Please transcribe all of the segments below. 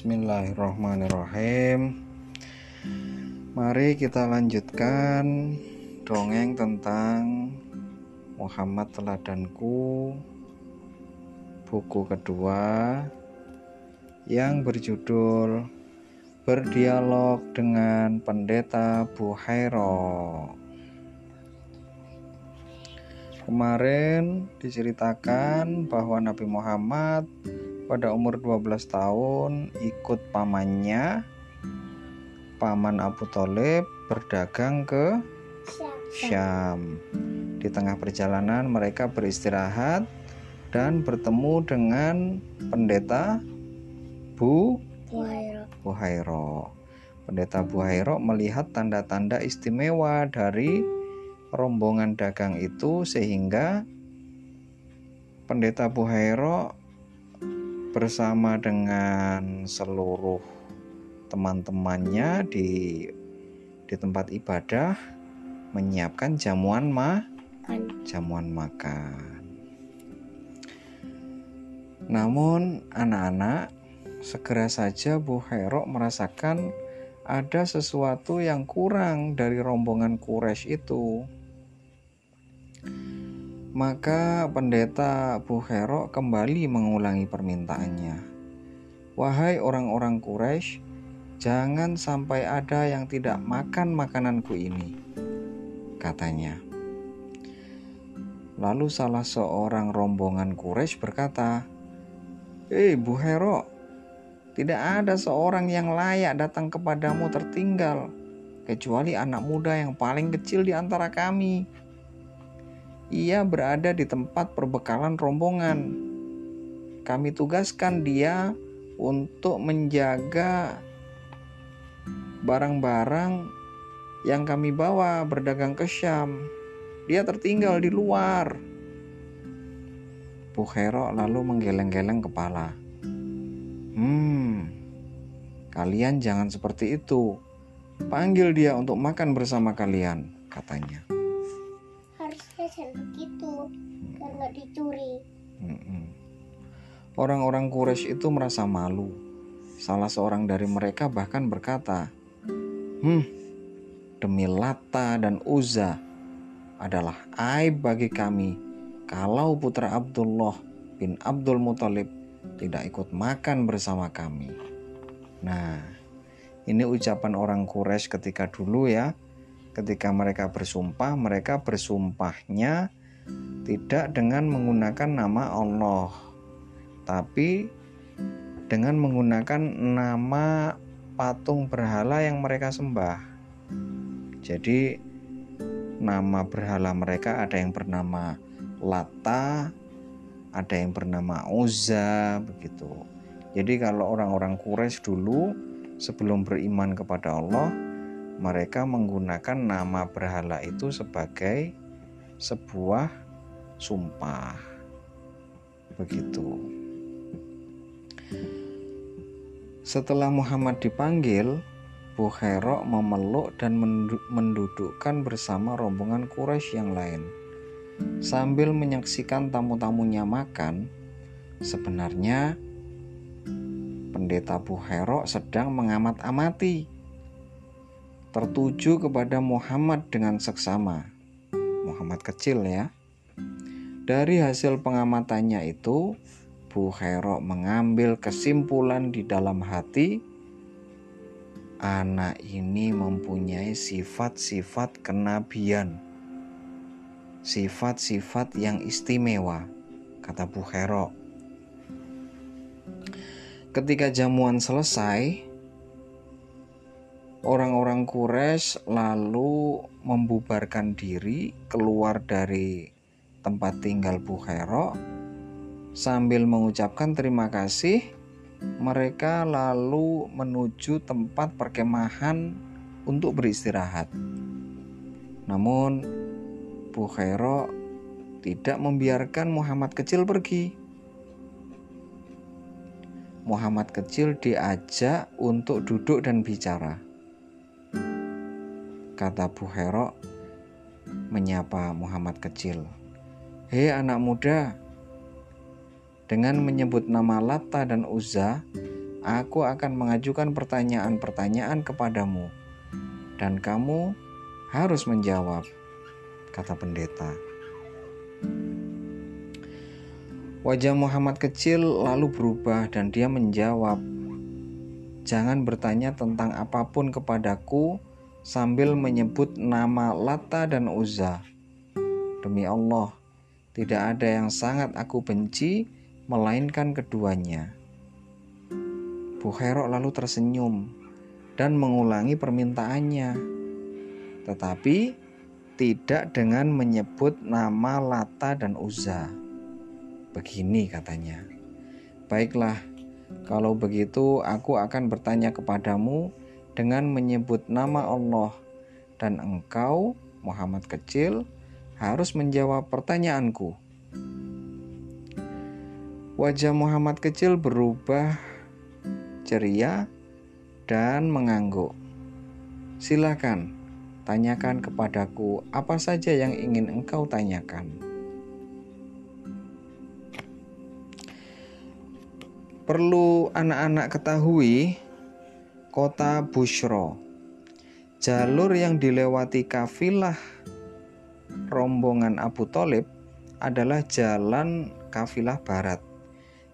Bismillahirrahmanirrahim. Mari kita lanjutkan dongeng tentang Muhammad Teladanku buku kedua yang berjudul Berdialog dengan Pendeta Buhairo. Kemarin diceritakan bahwa Nabi Muhammad pada umur 12 tahun ikut pamannya paman Abu Talib berdagang ke Syam. Di tengah perjalanan mereka beristirahat dan bertemu dengan pendeta Bu Buhairo. Pendeta Buhairo melihat tanda-tanda istimewa dari rombongan dagang itu sehingga pendeta Buhairo bersama dengan seluruh teman-temannya di di tempat ibadah menyiapkan jamuan ma jamuan makan. Namun anak-anak segera saja Bu Hero merasakan ada sesuatu yang kurang dari rombongan Quraisy itu. Maka pendeta Bukhero kembali mengulangi permintaannya. Wahai orang-orang Quraisy, jangan sampai ada yang tidak makan makananku ini, katanya. Lalu salah seorang rombongan Quraisy berkata, "Hei Buhero, tidak ada seorang yang layak datang kepadamu tertinggal, kecuali anak muda yang paling kecil di antara kami." Ia berada di tempat perbekalan rombongan. Kami tugaskan dia untuk menjaga barang-barang yang kami bawa berdagang ke Syam. Dia tertinggal di luar. Bukhero lalu menggeleng-geleng kepala. Hmm, kalian jangan seperti itu. Panggil dia untuk makan bersama kalian, katanya jangan begitu nggak dicuri. Orang-orang Quraisy itu merasa malu. Salah seorang dari mereka bahkan berkata hmm demi Lata dan Uzza adalah aib bagi kami kalau putra Abdullah bin Abdul Muthalib tidak ikut makan bersama kami. Nah, ini ucapan orang Quraisy ketika dulu ya, ketika mereka bersumpah, mereka bersumpahnya tidak dengan menggunakan nama Allah, tapi dengan menggunakan nama patung berhala yang mereka sembah. Jadi, nama berhala mereka ada yang bernama Lata, ada yang bernama Uzza, begitu. Jadi, kalau orang-orang Quraisy dulu sebelum beriman kepada Allah, mereka menggunakan nama berhala itu sebagai sebuah sumpah. Begitu. Setelah Muhammad dipanggil, Bukhara memeluk dan mendudukkan bersama rombongan Quraisy yang lain. Sambil menyaksikan tamu-tamunya makan, sebenarnya pendeta Bukhara sedang mengamat-amati tertuju kepada Muhammad dengan seksama. Muhammad kecil ya. Dari hasil pengamatannya itu, Bu Hero mengambil kesimpulan di dalam hati anak ini mempunyai sifat-sifat kenabian. Sifat-sifat yang istimewa, kata Bu Hero. Ketika jamuan selesai, orang-orang Quraisy lalu membubarkan diri keluar dari tempat tinggal Bukhara sambil mengucapkan terima kasih. Mereka lalu menuju tempat perkemahan untuk beristirahat. Namun Bukhara tidak membiarkan Muhammad kecil pergi. Muhammad kecil diajak untuk duduk dan bicara kata Bu Hero menyapa Muhammad kecil. Hei anak muda, dengan menyebut nama Lata dan Uzza, aku akan mengajukan pertanyaan-pertanyaan kepadamu, dan kamu harus menjawab, kata pendeta. Wajah Muhammad kecil lalu berubah, dan dia menjawab, "Jangan bertanya tentang apa pun kepadaku." Sambil menyebut nama Lata dan Uzza, demi Allah, tidak ada yang sangat aku benci melainkan keduanya. Bukhairok lalu tersenyum dan mengulangi permintaannya. Tetapi tidak dengan menyebut nama Lata dan Uzza. Begini katanya. Baiklah, kalau begitu aku akan bertanya kepadamu dengan menyebut nama Allah dan engkau Muhammad kecil harus menjawab pertanyaanku. Wajah Muhammad kecil berubah ceria dan mengangguk. Silakan, tanyakan kepadaku apa saja yang ingin engkau tanyakan. Perlu anak-anak ketahui, kota Bushro, jalur yang dilewati kafilah rombongan Abu Talib adalah jalan kafilah barat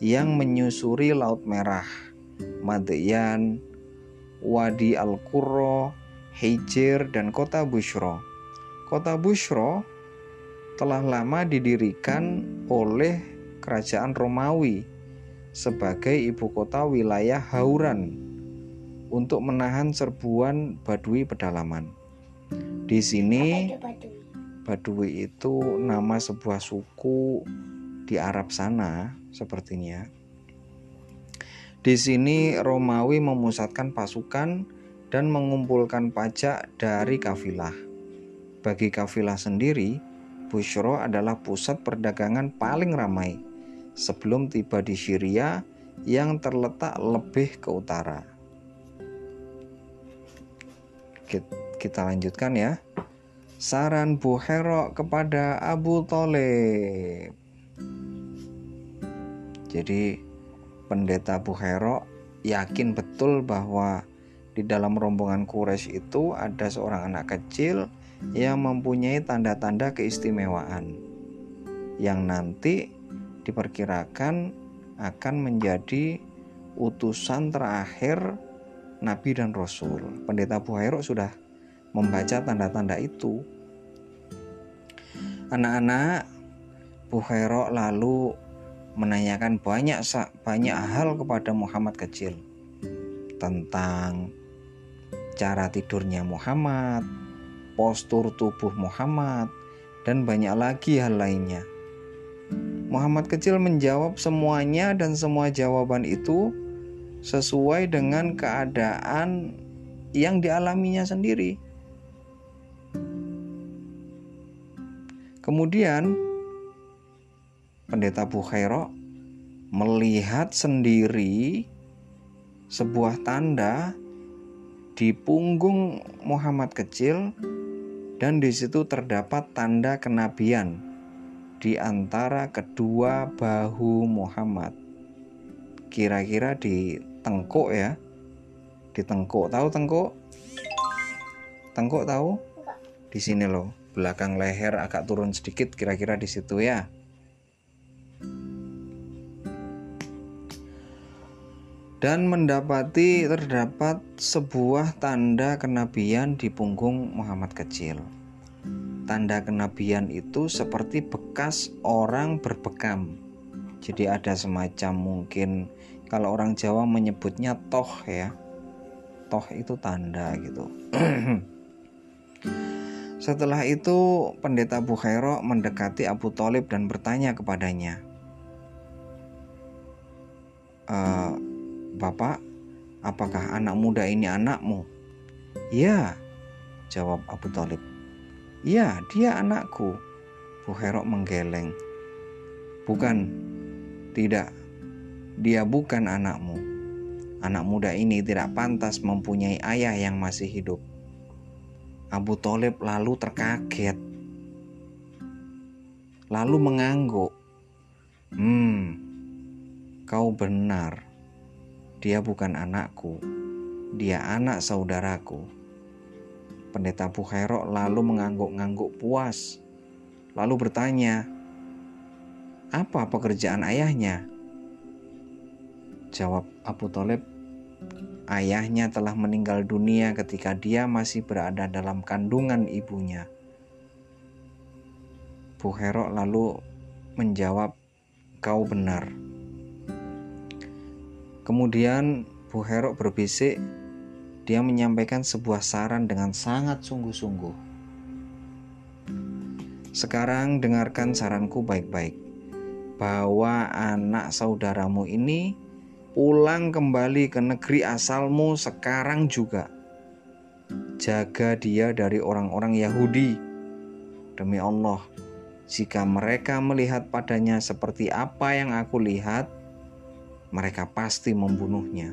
yang menyusuri Laut Merah, Madian, Wadi Al-Qurra, Hijir, dan kota Bushro. Kota Bushro telah lama didirikan oleh kerajaan Romawi sebagai ibu kota wilayah Hauran untuk menahan serbuan Badui pedalaman. Di sini Badui itu nama sebuah suku di Arab sana sepertinya. Di sini Romawi memusatkan pasukan dan mengumpulkan pajak dari kafilah. Bagi kafilah sendiri, Bushro adalah pusat perdagangan paling ramai sebelum tiba di Syria yang terletak lebih ke utara. Kita lanjutkan ya. Saran Buhero kepada Abu Talib. Jadi pendeta Buhero yakin betul bahwa di dalam rombongan Quraisy itu ada seorang anak kecil yang mempunyai tanda-tanda keistimewaan yang nanti diperkirakan akan menjadi utusan terakhir Nabi dan Rasul. Pendeta Buhairo sudah membaca tanda-tanda itu. Anak-anak Buhairo lalu menanyakan banyak banyak hal kepada Muhammad kecil tentang cara tidurnya Muhammad, postur tubuh Muhammad, dan banyak lagi hal lainnya. Muhammad kecil menjawab semuanya dan semua jawaban itu sesuai dengan keadaan yang dialaminya sendiri. Kemudian Pendeta Bukhairo melihat sendiri sebuah tanda di punggung Muhammad kecil dan di situ terdapat tanda kenabian di antara kedua bahu Muhammad. Kira-kira di tengkuk ya. Di tengkuk, tahu tengkuk? Tengkuk tahu? Di sini loh, belakang leher agak turun sedikit kira-kira di situ ya. dan mendapati terdapat sebuah tanda kenabian di punggung Muhammad kecil. Tanda kenabian itu seperti bekas orang berbekam. Jadi ada semacam mungkin kalau orang Jawa menyebutnya toh ya. Toh itu tanda gitu. Setelah itu pendeta Bukhairo mendekati Abu Talib dan bertanya kepadanya. E, Bapak, apakah anak muda ini anakmu? Ya, jawab Abu Talib. Ya, dia anakku. Bu Herok menggeleng. Bukan, tidak. Dia bukan anakmu. Anak muda ini tidak pantas mempunyai ayah yang masih hidup. Abu Talib lalu terkaget. Lalu mengangguk. Hmm, kau benar Dia bukan anakku, dia anak saudaraku. Pendeta Bukhero lalu mengangguk-ngangguk puas, lalu bertanya, "Apa pekerjaan ayahnya?" Jawab Abu Talib, ayahnya telah meninggal dunia ketika dia masih berada dalam kandungan ibunya. Bukhero lalu menjawab, "Kau benar." Kemudian Bu Herok berbisik, dia menyampaikan sebuah saran dengan sangat sungguh-sungguh. Sekarang dengarkan saranku baik-baik. Bawa anak saudaramu ini pulang kembali ke negeri asalmu sekarang juga. Jaga dia dari orang-orang Yahudi. Demi Allah, jika mereka melihat padanya seperti apa yang aku lihat, mereka pasti membunuhnya.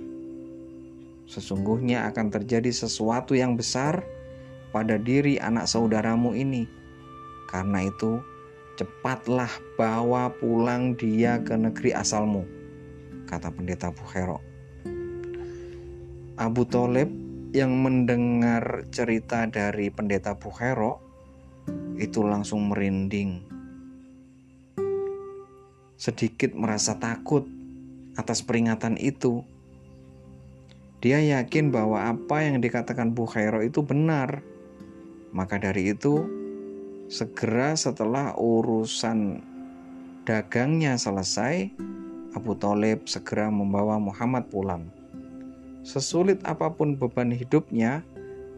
Sesungguhnya akan terjadi sesuatu yang besar pada diri anak saudaramu ini. Karena itu, cepatlah bawa pulang dia ke negeri asalmu, kata pendeta Bukhero. Abu Talib yang mendengar cerita dari pendeta Bukhero itu langsung merinding. Sedikit merasa takut atas peringatan itu. Dia yakin bahwa apa yang dikatakan Bu Khairo itu benar. Maka dari itu, segera setelah urusan dagangnya selesai, Abu Talib segera membawa Muhammad pulang. Sesulit apa pun beban hidupnya,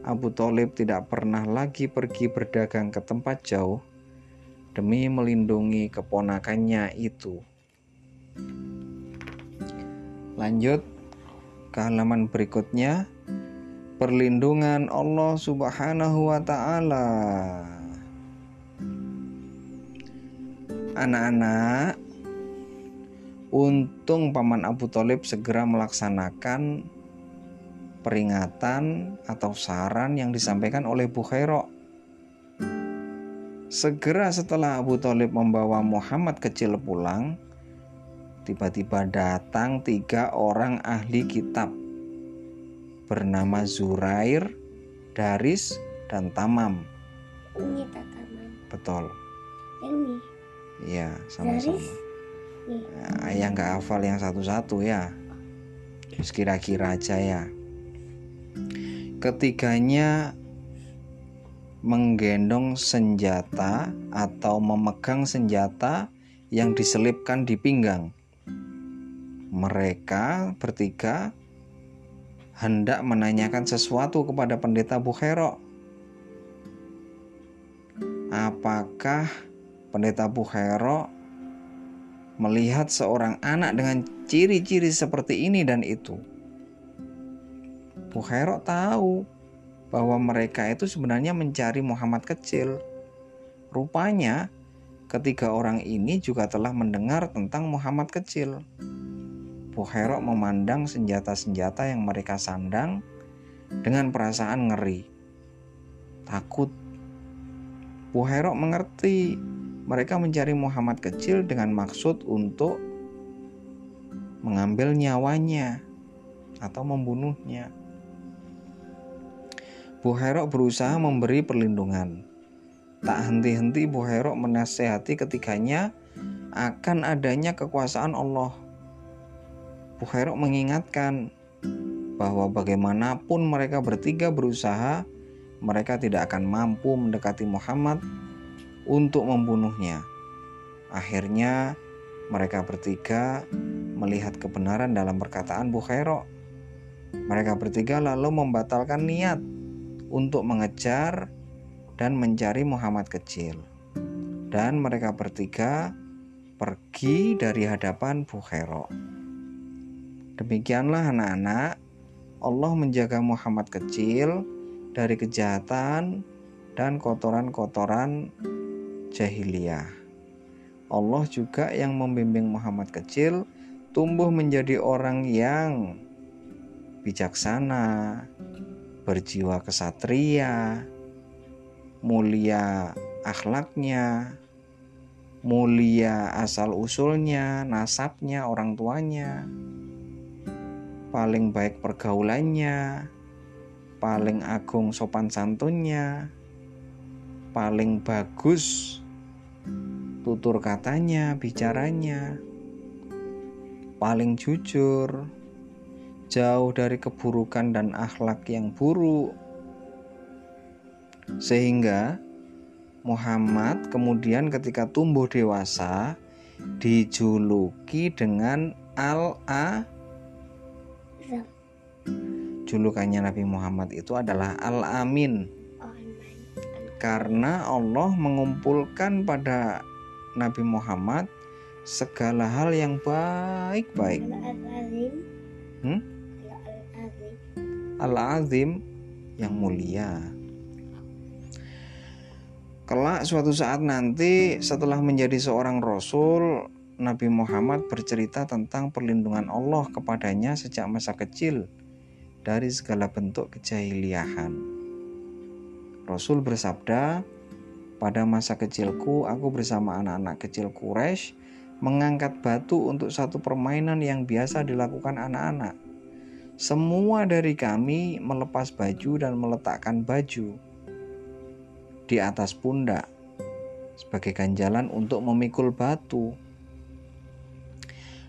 Abu Talib tidak pernah lagi pergi berdagang ke tempat jauh demi melindungi keponakannya itu. Lanjut ke halaman berikutnya. Perlindungan Allah Subhanahu wa taala. Anak-anak, untung paman Abu Talib segera melaksanakan peringatan atau saran yang disampaikan oleh Bukhairo. Segera setelah Abu Talib membawa Muhammad kecil pulang, tiba-tiba datang tiga orang ahli kitab bernama Zurair, Daris, dan Tamam. Ini tak taman. Betul. Ini. Iya, sama-sama. Ayah nggak hafal yang satu-satu ya. Kira-kira aja ya. Ketiganya menggendong senjata atau memegang senjata yang diselipkan di pinggang mereka bertiga hendak menanyakan sesuatu kepada pendeta Bukhero. Apakah pendeta Bukhero melihat seorang anak dengan ciri-ciri seperti ini dan itu? Bukhero tahu bahwa mereka itu sebenarnya mencari Muhammad kecil. Rupanya, ketiga orang ini juga telah mendengar tentang Muhammad kecil. Bukhero memandang senjata-senjata yang mereka sandang dengan perasaan ngeri, takut. Bukhero mengerti mereka mencari Muhammad kecil dengan maksud untuk mengambil nyawanya atau membunuhnya. Bukhero berusaha memberi perlindungan. Tak henti-henti Bukhero menasehati ketiganya akan adanya kekuasaan Allah Bukhairok mengingatkan bahwa bagaimanapun mereka bertiga berusaha, mereka tidak akan mampu mendekati Muhammad untuk membunuhnya. Akhirnya, mereka bertiga melihat kebenaran dalam perkataan Bukhairok. Mereka bertiga lalu membatalkan niat untuk mengejar dan mencari Muhammad kecil. Dan mereka bertiga pergi dari hadapan Bukhairok. Demikianlah anak-anak, Allah menjaga Muhammad kecil dari kejahatan dan kotoran-kotoran jahiliyah. Allah juga yang membimbing Muhammad kecil tumbuh menjadi orang yang bijaksana, berjiwa kesatria, mulia akhlaknya, mulia asal usulnya, nasabnya, orang tuanya paling baik pergaulannya, paling agung sopan santunnya, paling bagus tutur katanya, bicaranya, paling jujur, jauh dari keburukan dan akhlak yang buruk. Sehingga Muhammad kemudian ketika tumbuh dewasa dijuluki dengan Al-A Zam. julukannya Nabi Muhammad itu adalah Al-Amin. Karena Allah mengumpulkan pada Nabi Muhammad segala hal yang baik-baik. Hmm? Al-Azim yang mulia. Kelak suatu saat nanti setelah menjadi seorang rasul, Nabi Muhammad bercerita tentang perlindungan Allah kepadanya sejak masa kecil dari segala bentuk kejahiliahan. Rasul bersabda, "Pada masa kecilku, aku bersama anak-anak kecil Quraisy mengangkat batu untuk satu permainan yang biasa dilakukan anak-anak. Semua dari kami melepas baju dan meletakkan baju di atas pundak sebagai ganjalan untuk memikul batu.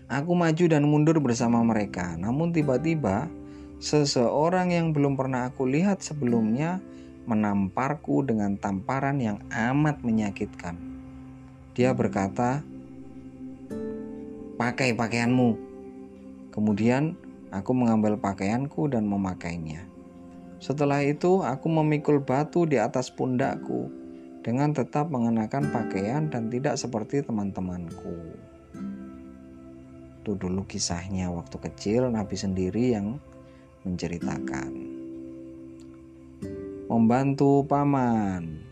Aku maju dan mundur bersama mereka, namun tiba-tiba seseorang yang belum pernah aku lihat sebelumnya menamparku dengan tamparan yang amat menyakitkan. Dia berkata, "Pakai pakaianmu." Kemudian aku mengambil pakaianku dan memakainya. Setelah itu, aku memikul batu di atas pundakku dengan tetap mengenakan pakaian dan tidak seperti teman-temanku. Itu dulu kisahnya waktu kecil Nabi sendiri yang menceritakan. Membantu paman.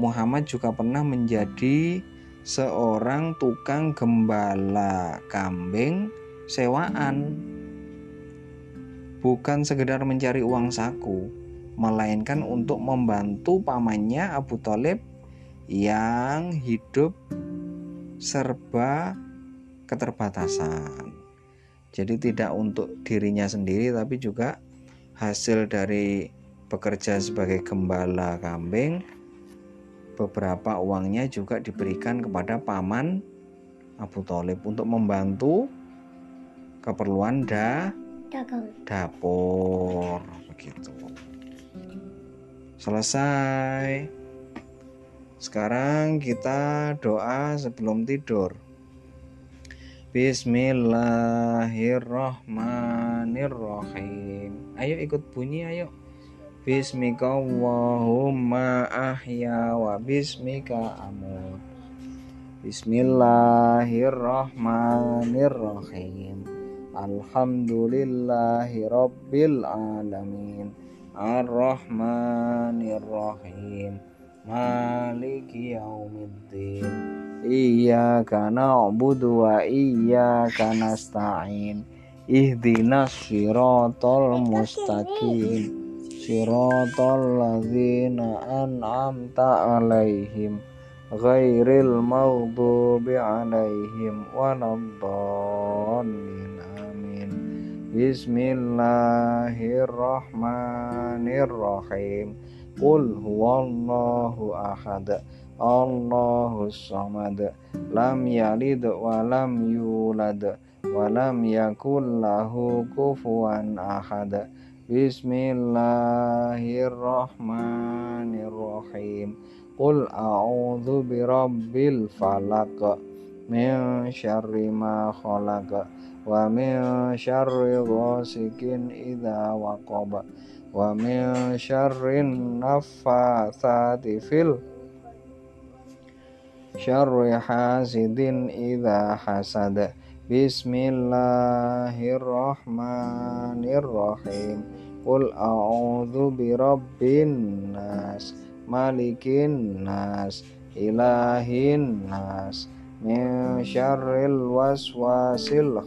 Muhammad juga pernah menjadi seorang tukang gembala kambing sewaan bukan sekedar mencari uang saku, melainkan untuk membantu pamannya Abu Talib yang hidup serba keterbatasan. Jadi tidak untuk dirinya sendiri tapi juga hasil dari bekerja sebagai gembala kambing beberapa uangnya juga diberikan kepada paman Abu Talib untuk membantu keperluan Dagang. dapur. Begitu. Selesai. Sekarang kita doa sebelum tidur. Bismillahirrahmanirrahim. Ayo ikut bunyi ayo Bismika Allahumma ahya wa bismika amut. Bismillahirrahmanirrahim. Alhamdulillahi Rabbil Alamin. Ar-Rahmanir-Rahim. Maliki Yaumiddin. Iyyaka na'budu wa iyyaka nasta'in. Ihdinas siratal mustaqim Siratal ladzina an'amta alaihim Ghairil maghdubi alaihim waladdallin amin. Bismillahirrahmanirrahim. Qul huwallahu ahad Allahu samad. Lam yalid wa lam yulad Wa lam yakul lahu kufuwan ahad Bismillahirrahmanirrahim. Qul a'udzu birabbil falaq. Min syarri ma khalaq wa min syarri ghasikin idza waqab wa min syarri naffatsati fil syarri hasidin idza hasad. Bismillahirrahmanirrahim Qul a'udzu birabbin nas malikin nas ilahin nas min syarril waswasil